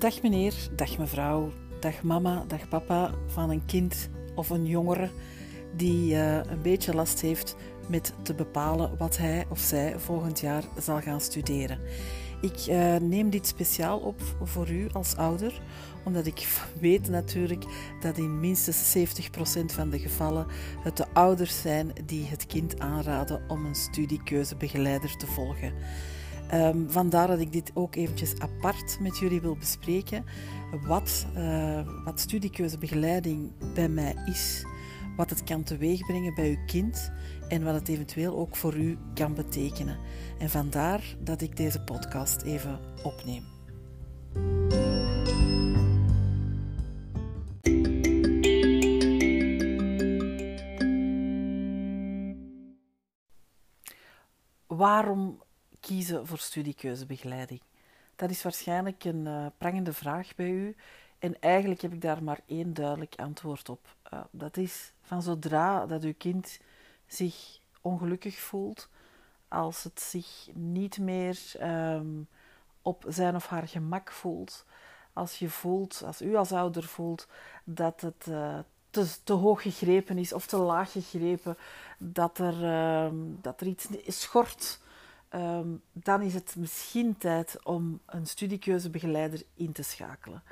Dag meneer, dag mevrouw, dag mama, dag papa van een kind of een jongere die uh, een beetje last heeft met te bepalen wat hij of zij volgend jaar zal gaan studeren. Ik uh, neem dit speciaal op voor u als ouder, omdat ik weet natuurlijk dat in minstens 70% van de gevallen het de ouders zijn die het kind aanraden om een studiekeuzebegeleider te volgen. Um, vandaar dat ik dit ook eventjes apart met jullie wil bespreken. Wat, uh, wat studiekeuzebegeleiding bij mij is, wat het kan teweegbrengen bij uw kind en wat het eventueel ook voor u kan betekenen. En vandaar dat ik deze podcast even opneem. Waarom kiezen voor studiekeuzebegeleiding? Dat is waarschijnlijk een uh, prangende vraag bij u. En eigenlijk heb ik daar maar één duidelijk antwoord op. Uh, dat is van zodra dat uw kind zich ongelukkig voelt, als het zich niet meer um, op zijn of haar gemak voelt, als je voelt, als u als ouder voelt dat het uh, te, te, hoog gegrepen is of te laag gegrepen, dat er, um, dat er iets schort um, dan is het misschien tijd om een studiekeuzebegeleider in te schakelen.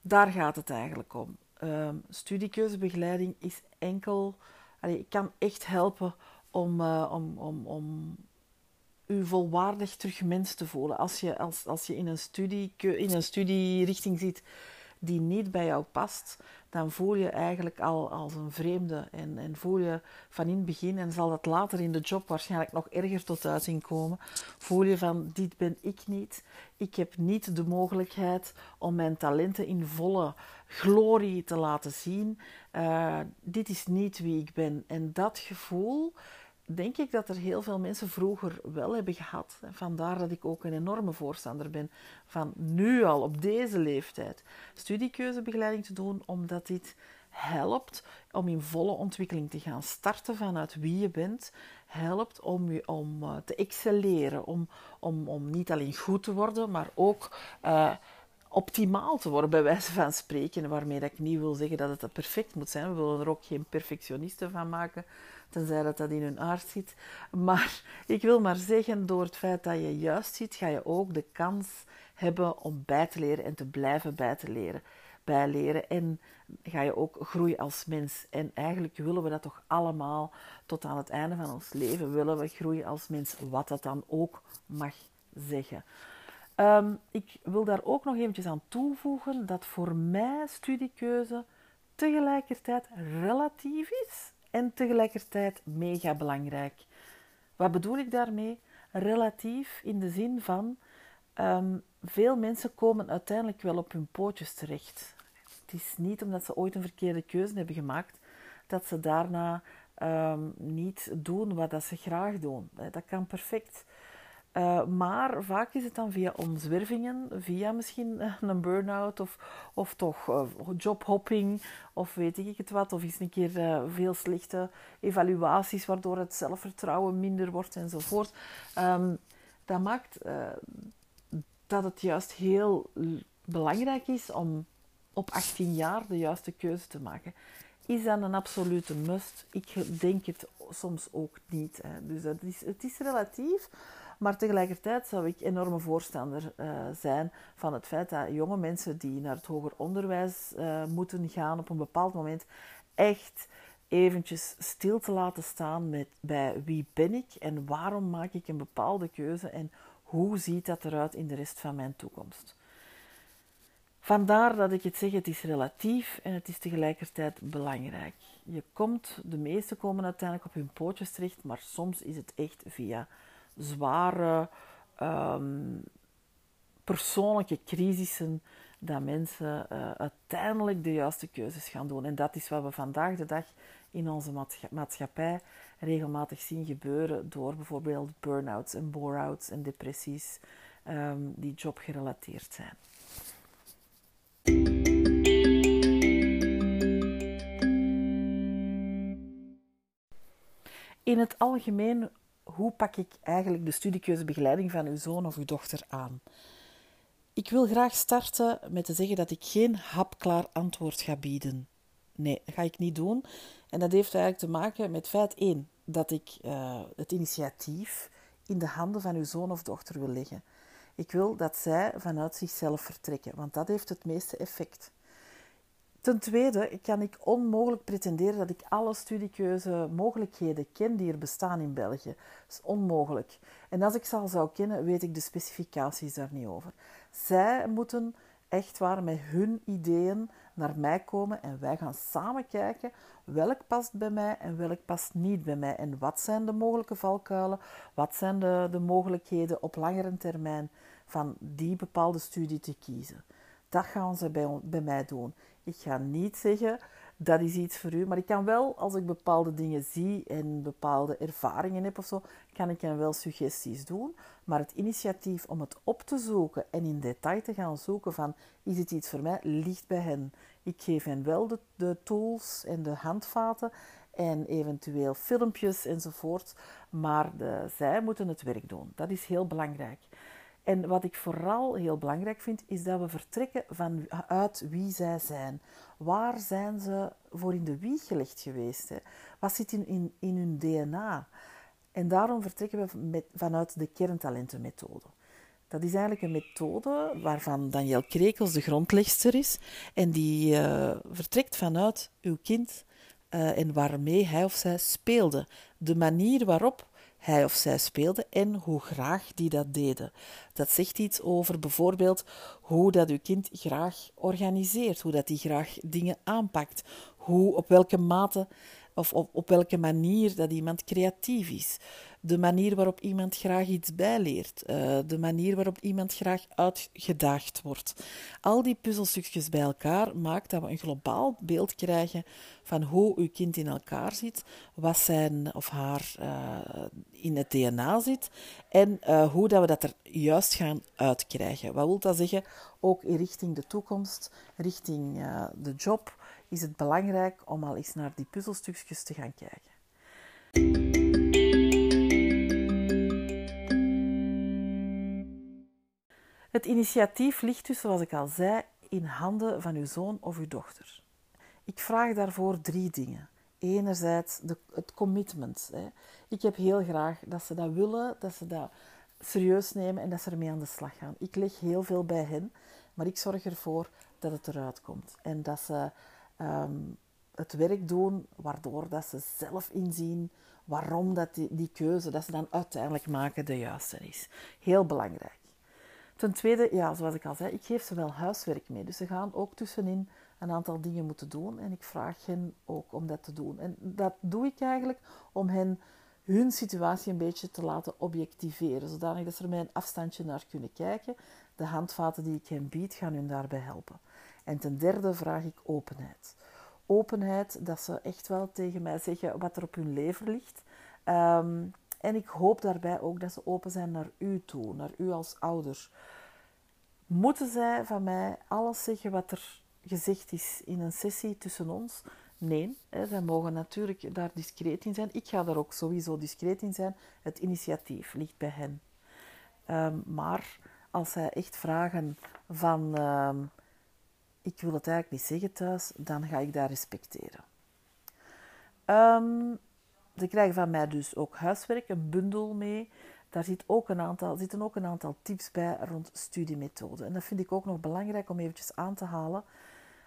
Daar gaat het eigenlijk om. Um, studiekeuzebegeleiding is enkel, allee, kan echt helpen om, uh, om, om, om u volwaardig terug mens te voelen. Als je, als, als je in, een studie, in een studierichting zit die niet bij jou past, dan voel je eigenlijk al als een vreemde. En, en voel je van in het begin, en zal dat later in de job waarschijnlijk nog erger tot uiting komen, voel je van dit ben ik niet. Ik heb niet de mogelijkheid om mijn talenten in volle glorie te laten zien. Uh, dit is niet wie ik ben. En dat gevoel denk ik dat er heel veel mensen vroeger wel hebben gehad. Vandaar dat ik ook een enorme voorstander ben van nu al op deze leeftijd studiekeuzebegeleiding te doen, omdat dit helpt om in volle ontwikkeling te gaan starten vanuit wie je bent, helpt om, je, om uh, te excelleren, om, om, om niet alleen goed te worden, maar ook uh, optimaal te worden, bij wijze van spreken. Waarmee dat ik niet wil zeggen dat het perfect moet zijn. We willen er ook geen perfectionisten van maken, tenzij dat dat in hun aard zit. Maar ik wil maar zeggen, door het feit dat je juist ziet, ga je ook de kans hebben om bij te leren en te blijven bij te leren. Bijleren en ga je ook groeien als mens. En eigenlijk willen we dat toch allemaal tot aan het einde van ons leven. Willen we groeien als mens, wat dat dan ook mag zeggen. Um, ik wil daar ook nog eventjes aan toevoegen dat voor mij studiekeuze tegelijkertijd relatief is en tegelijkertijd mega belangrijk. Wat bedoel ik daarmee? Relatief in de zin van um, veel mensen komen uiteindelijk wel op hun pootjes terecht. Het is niet omdat ze ooit een verkeerde keuze hebben gemaakt dat ze daarna um, niet doen wat dat ze graag doen. Dat kan perfect. Uh, maar vaak is het dan via omzwervingen, via misschien een burn-out of, of toch uh, jobhopping of weet ik het wat. Of is een keer veel slechte evaluaties waardoor het zelfvertrouwen minder wordt enzovoort. Um, dat maakt dat het juist heel belangrijk is om op 18 jaar de juiste keuze te maken. Is dat een absolute must? Ik denk het soms ook niet. Hè. Dus dat is, het is relatief. Maar tegelijkertijd zou ik enorme voorstander uh, zijn van het feit dat jonge mensen die naar het hoger onderwijs uh, moeten gaan op een bepaald moment echt eventjes stil te laten staan met bij wie ben ik en waarom maak ik een bepaalde keuze en hoe ziet dat eruit in de rest van mijn toekomst. Vandaar dat ik het zeg, het is relatief en het is tegelijkertijd belangrijk. Je komt, de meesten komen uiteindelijk op hun pootjes terecht, maar soms is het echt via zware um, persoonlijke crisissen dat mensen uh, uiteindelijk de juiste keuzes gaan doen. En dat is wat we vandaag de dag in onze maatschappij regelmatig zien gebeuren door bijvoorbeeld burn-outs en bore-outs en depressies um, die jobgerelateerd zijn. In het algemeen hoe pak ik eigenlijk de studiekeuzebegeleiding van uw zoon of uw dochter aan? Ik wil graag starten met te zeggen dat ik geen hapklaar antwoord ga bieden. Nee, dat ga ik niet doen. En dat heeft eigenlijk te maken met feit 1, dat ik uh, het initiatief in de handen van uw zoon of dochter wil leggen. Ik wil dat zij vanuit zichzelf vertrekken, want dat heeft het meeste effect. Ten tweede kan ik onmogelijk pretenderen dat ik alle studiekeuze mogelijkheden ken die er bestaan in België. Dat is onmogelijk. En als ik ze al zou kennen, weet ik de specificaties daar niet over. Zij moeten echt waar met hun ideeën naar mij komen en wij gaan samen kijken welk past bij mij en welk past niet bij mij. En wat zijn de mogelijke valkuilen, wat zijn de, de mogelijkheden op langere termijn van die bepaalde studie te kiezen. Dat gaan ze bij, bij mij doen. Ik ga niet zeggen dat is iets voor u, maar ik kan wel, als ik bepaalde dingen zie en bepaalde ervaringen heb of zo, kan ik hen wel suggesties doen. Maar het initiatief om het op te zoeken en in detail te gaan zoeken van is het iets voor mij, ligt bij hen. Ik geef hen wel de, tools en de handvaten en eventueel filmpjes enzovoort, maar de, zij moeten het werk doen. Dat is heel belangrijk. En wat ik vooral heel belangrijk vind, is dat we vertrekken vanuit wie zij zijn. Waar zijn ze voor in de wieg gelegd geweest? Wat zit in, in, hun DNA? En daarom vertrekken we met, vanuit de kerntalentenmethode. Dat is eigenlijk een methode waarvan Daniel Krekels de grondlegster is. En die uh, vertrekt vanuit uw kind uh, en waarmee hij of zij speelde. De manier waarop hij of zij speelde en hoe graag die dat deden. Dat zegt iets over bijvoorbeeld hoe dat uw kind graag organiseert, hoe dat hij graag dingen aanpakt, hoe, op welke mate of op, op welke manier dat iemand creatief is de manier waarop iemand graag iets bijleert, uh, de manier waarop iemand graag uitgedaagd wordt. Al die puzzelstukjes bij elkaar maakt dat we een globaal beeld krijgen van hoe uw kind in elkaar zit, wat zijn of haar uh, in het DNA zit en uh, hoe dat we dat er juist gaan uitkrijgen. Wat wil dat zeggen? Ook in richting de toekomst, richting de job, is het belangrijk om al eens naar die puzzelstukjes te gaan kijken. Het initiatief ligt dus, zoals ik al zei, in handen van uw zoon of uw dochter. Ik vraag daarvoor drie dingen. Enerzijds de, het commitment. Hè. Ik heb heel graag dat ze dat willen, dat ze dat serieus nemen en dat ze ermee aan de slag gaan. Ik leg heel veel bij hen, maar ik zorg ervoor dat het eruit komt. En dat ze ehm, het werk doen waardoor dat ze zelf inzien waarom dat die, die keuze dat ze dan uiteindelijk maken de juiste is. Heel belangrijk. Ten tweede, ja, zoals ik al zei, ik geef ze wel huiswerk mee. Dus ze gaan ook tussenin een aantal dingen moeten doen. En ik vraag hen ook om dat te doen. En dat doe ik eigenlijk om hen hun situatie een beetje te laten objectiveren. Zodanig dat ze er met een afstandje naar kunnen kijken. De handvaten die ik hen bied, gaan hun daarbij helpen. En ten derde vraag ik openheid. Openheid, dat ze echt wel tegen mij zeggen wat er op hun leven ligt. Um, en ik hoop daarbij ook dat ze open zijn naar u toe, naar u als ouder. Moeten zij van mij alles zeggen wat er gezegd is in een sessie tussen ons? Nee, hè, zij mogen natuurlijk daar discreet in zijn. Ik ga daar ook sowieso discreet in zijn. Het initiatief ligt bij hen. Um, maar als zij echt vragen van um, ik wil het eigenlijk niet zeggen thuis, dan ga ik daar respecteren. Um, ze krijgen van mij dus ook huiswerk, een bundel mee. Daar zit ook een aantal, zitten ook een aantal tips bij rond studiemethoden. En dat vind ik ook nog belangrijk om eventjes aan te halen.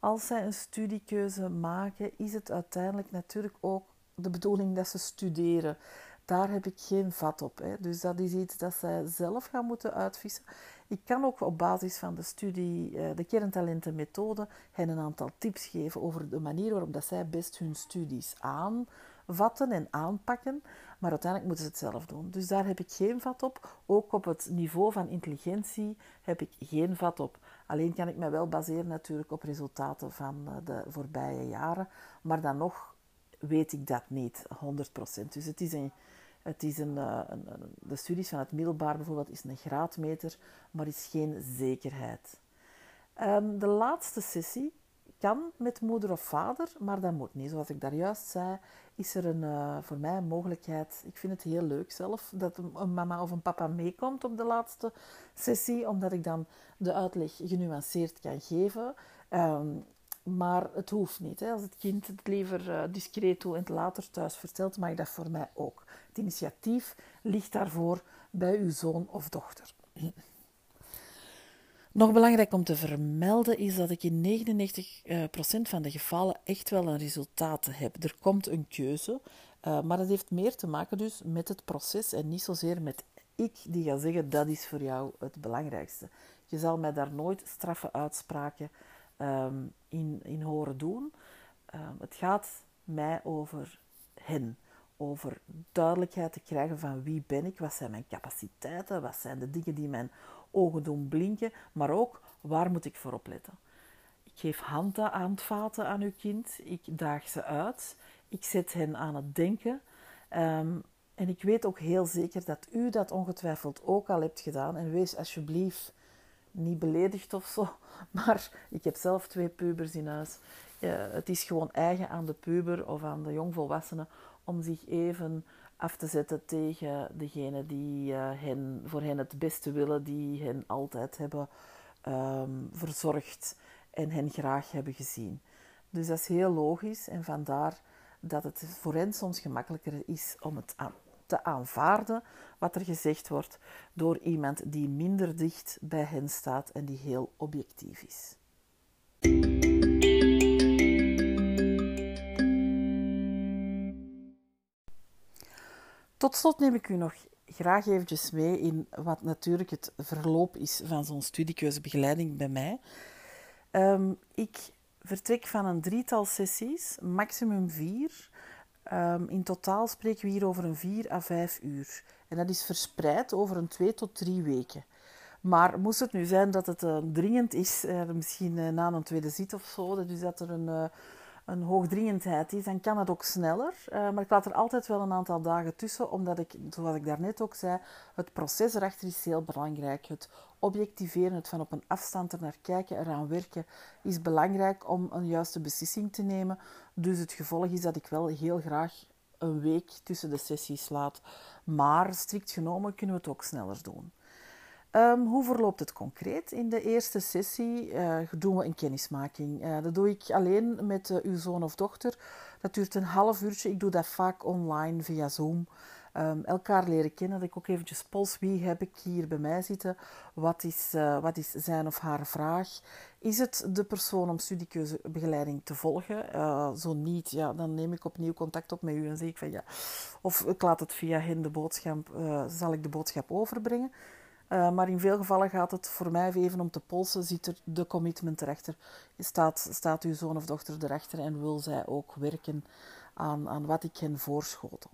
Als zij een studiekeuze maken, is het uiteindelijk natuurlijk ook de bedoeling dat ze studeren. Daar heb ik geen vat op. Hè. Dus dat is iets dat zij zelf gaan moeten uitvissen. Ik kan ook op basis van de studie, eh, de kerntalentenmethode, hen een aantal tips geven over de manier waarop dat zij best hun studies aan vatten en aanpakken, maar uiteindelijk moeten ze het zelf doen. Dus daar heb ik geen vat op. Ook op het niveau van intelligentie heb ik geen vat op. Alleen kan ik me wel baseren natuurlijk op resultaten van eh, de voorbije jaren, maar dan nog weet ik dat niet 100%. Dus het is een, het is een, eh, een, de studies van het middelbaar bijvoorbeeld is een graadmeter, maar is geen zekerheid. Um, de laatste sessie kan met moeder of vader, maar dat moet niet. Zoals ik daar juist zei, is er een, uh, voor mij een mogelijkheid. Ik vind het heel leuk zelf dat een, mama of een papa meekomt op de laatste sessie, omdat ik dan de uitleg genuanceerd kan geven. Um, maar het hoeft niet. Hè. Als het kind het liever uh, discreet doet en het later thuis vertelt, mag dat voor mij ook. Het initiatief ligt daarvoor bij uw zoon of dochter. Nog belangrijk om te vermelden is dat ik in 99% eh, van de gevallen echt wel een resultaat heb. Er komt een keuze, uh, maar dat heeft meer te maken dus met het proces en niet zozeer met ik die ga zeggen dat is voor jou het belangrijkste. Je zal mij daar nooit straffe uitspraken um, in, in horen doen. Um, het gaat mij over hen. Over duidelijkheid te krijgen van wie ben ik, wat zijn mijn capaciteiten, wat zijn de dingen die mijn ogen doen blinken, maar ook waar moet ik voor opletten. Ik geef handvaten aan uw kind, ik daag ze uit, ik zet hen aan het denken. Um, en ik weet ook heel zeker dat u dat ongetwijfeld ook al hebt gedaan. En wees alsjeblieft niet beledigd of zo, maar ik heb zelf twee pubers in huis. het is gewoon eigen aan de puber of aan de jongvolwassenen om zich even af te zetten tegen degene die uh, hen, voor hen het beste willen, die hen altijd hebben um, verzorgd en hen graag hebben gezien. Dus dat is heel logisch en vandaar dat het voor hen soms gemakkelijker is om het aan te aanvaarden wat er gezegd wordt door iemand die minder dicht bij hen staat en die heel objectief is. Tot slot neem ik u nog graag eventjes mee in wat natuurlijk het verloop is van zo'n studiekeuzebegeleiding bij mij. Um, ik vertrek van een drietal sessies, maximum vier, Um, in totaal spreken we hier over een 4 à 5 uur. En dat is verspreid over een 2 tot 3 weken. Maar moest het nu zijn dat het uh, dringend is, uh, misschien uh, na een tweede zit of zo, dus dat er een, een hoogdringendheid is, dan kan het ook sneller. maar ik laat er altijd wel een aantal dagen tussen, omdat ik, zoals ik daarnet ook zei, het proces erachter is heel belangrijk. Het objectiveren, het van op een afstand er naar kijken, eraan werken, is belangrijk om een juiste beslissing te nemen. Dus het gevolg is dat ik wel heel graag een week tussen de sessies laat. Maar strikt genomen kunnen we het ook sneller doen. Um, hoe verloopt het concreet? In de eerste sessie uh, doen we een kennismaking. Uh, dat doe ik alleen met uh, uw zoon of dochter. Dat duurt een half uurtje. Ik doe dat vaak online via Zoom. Um, elkaar leren kennen. Dat ik ook eventjes pols wie heb ik hier bij mij zitten. Wat is, wat is zijn of haar vraag? Is het de persoon om studiekeuzebegeleiding te volgen? zo niet, ja, dan neem ik opnieuw contact op met u en zeg ik van ja. Of ik laat het via hen de boodschap, zal ik de boodschap overbrengen. Uh, maar in veel gevallen gaat het voor mij even om te polsen, ziet er de commitment erachter. Staat, staat uw zoon of dochter erachter en wil zij ook werken aan, aan wat ik hen voorschotel.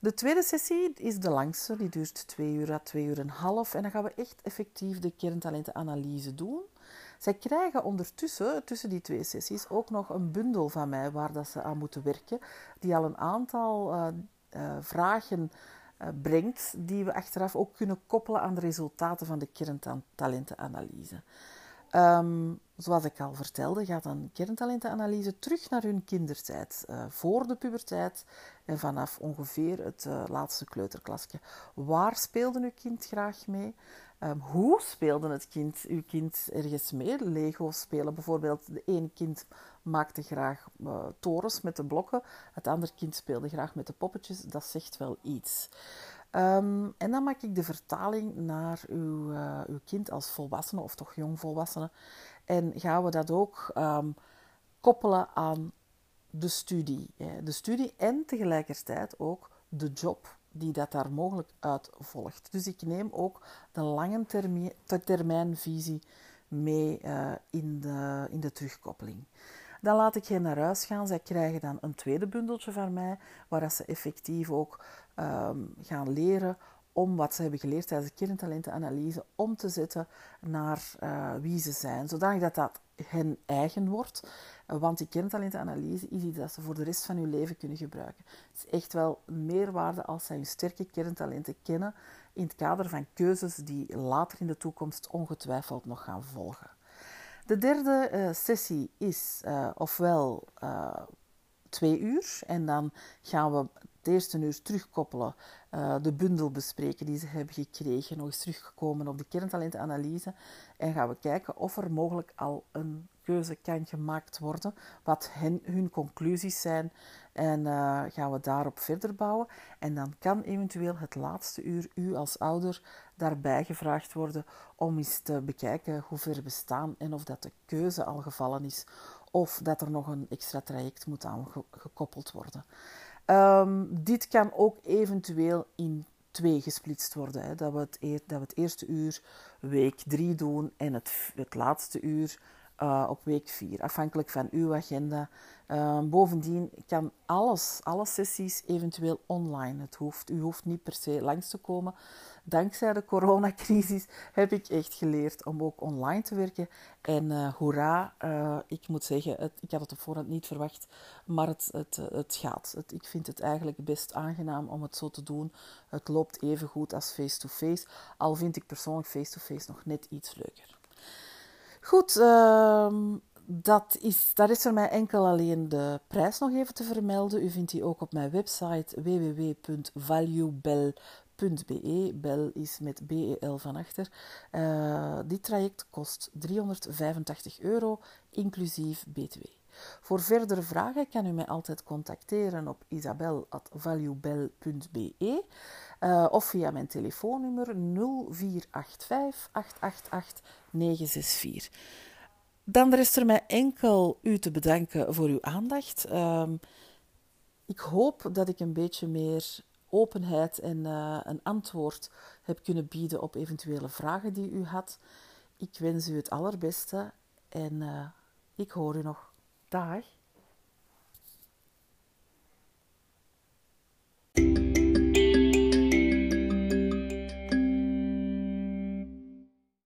De tweede sessie is de langste, die duurt twee uur à twee uur en een half. En dan gaan we echt effectief de kerntalentenanalyse doen. Zij krijgen ondertussen, tussen die twee sessies, ook nog een bundel van mij waar dat ze aan moeten werken, die al een aantal uh, uh, vragen brengt, die we achteraf ook kunnen koppelen aan de resultaten van de kerntalentenanalyse. Um, zoals ik al vertelde, gaat een kerntalentenanalyse terug naar hun kindertijd, uh, voor de puberteit en vanaf ongeveer het uh, laatste kleuterklasje. Waar speelde uw kind graag mee? Um, hoe speelde het kind, uw kind ergens mee? Lego spelen bijvoorbeeld. De ene kind maakte graag uh, torens met de blokken. Het andere kind speelde graag met de poppetjes. Dat zegt wel iets. Um, en dan maak ik de vertaling naar uw, uh, uw kind als volwassene of toch jongvolwassene. En gaan we dat ook um, koppelen aan de studie. De studie en tegelijkertijd ook de job die dat daar mogelijk uit volgt. Dus ik neem ook de lange termijnvisie mee uh, in, de, in de terugkoppeling. Dan laat ik hen naar huis gaan. Zij krijgen dan een tweede bundeltje van mij, waar ze effectief ook um, gaan leren om wat ze hebben geleerd tijdens de kerntalentenanalyse om te zetten naar uh, wie ze zijn, zodanig dat dat hen eigen wordt. Want die kerntalentenanalyse is iets dat ze voor de rest van hun leven kunnen gebruiken. Het is echt wel meerwaarde als zij hun sterke kerntalenten kennen in het kader van keuzes die later in de toekomst ongetwijfeld nog gaan volgen. De derde uh, sessie is ofwel twee uur en dan gaan we eerste uur terugkoppelen, de bundel bespreken die ze hebben gekregen, nog eens teruggekomen op de kerntalentenanalyse en gaan we kijken of er mogelijk al een keuze kan gemaakt worden, wat hun conclusies zijn en uh, gaan we daarop verder bouwen. En dan kan eventueel het laatste uur u als ouder daarbij gevraagd worden om eens te bekijken hoe ver we staan en of dat de keuze al gevallen is of dat er nog een extra traject moet aan gekoppeld worden. Um, dit kan ook eventueel in twee gesplitst worden. Hè. Dat, we het dat we het eerste uur week drie doen en het, het laatste uur uh, op week 4, afhankelijk van uw agenda. Uh, bovendien kan alles, alle sessies eventueel online. Het hoeft, u hoeft niet per se langs te komen. Dankzij de coronacrisis heb ik echt geleerd om ook online te werken. En uh, hoera, ik moet zeggen, het, ik had het op voorhand niet verwacht, maar het, het, het gaat. Ik vind het eigenlijk best aangenaam om het zo te doen. Het loopt even goed als face-to-face, -face, al vind ik persoonlijk face-to-face -face nog net iets leuker. Goed, uh, dat is, daar is er mij enkel alleen de prijs nog even te vermelden. U vindt die ook op mijn website www.valuebel.be. Bel is met BEL van achter. Uh, dit traject kost 385 euro, inclusief BTW. Voor verdere vragen kan u mij altijd contacteren op isabel.valuebel.be uh, of via mijn telefoonnummer 0485 888 964. Dan rest er mij enkel u te bedanken voor uw aandacht. Uh, ik hoop dat ik een beetje meer openheid en uh, een antwoord heb kunnen bieden op eventuele vragen die u had. Ik wens u het allerbeste en uh, ik hoor u nog. Dag.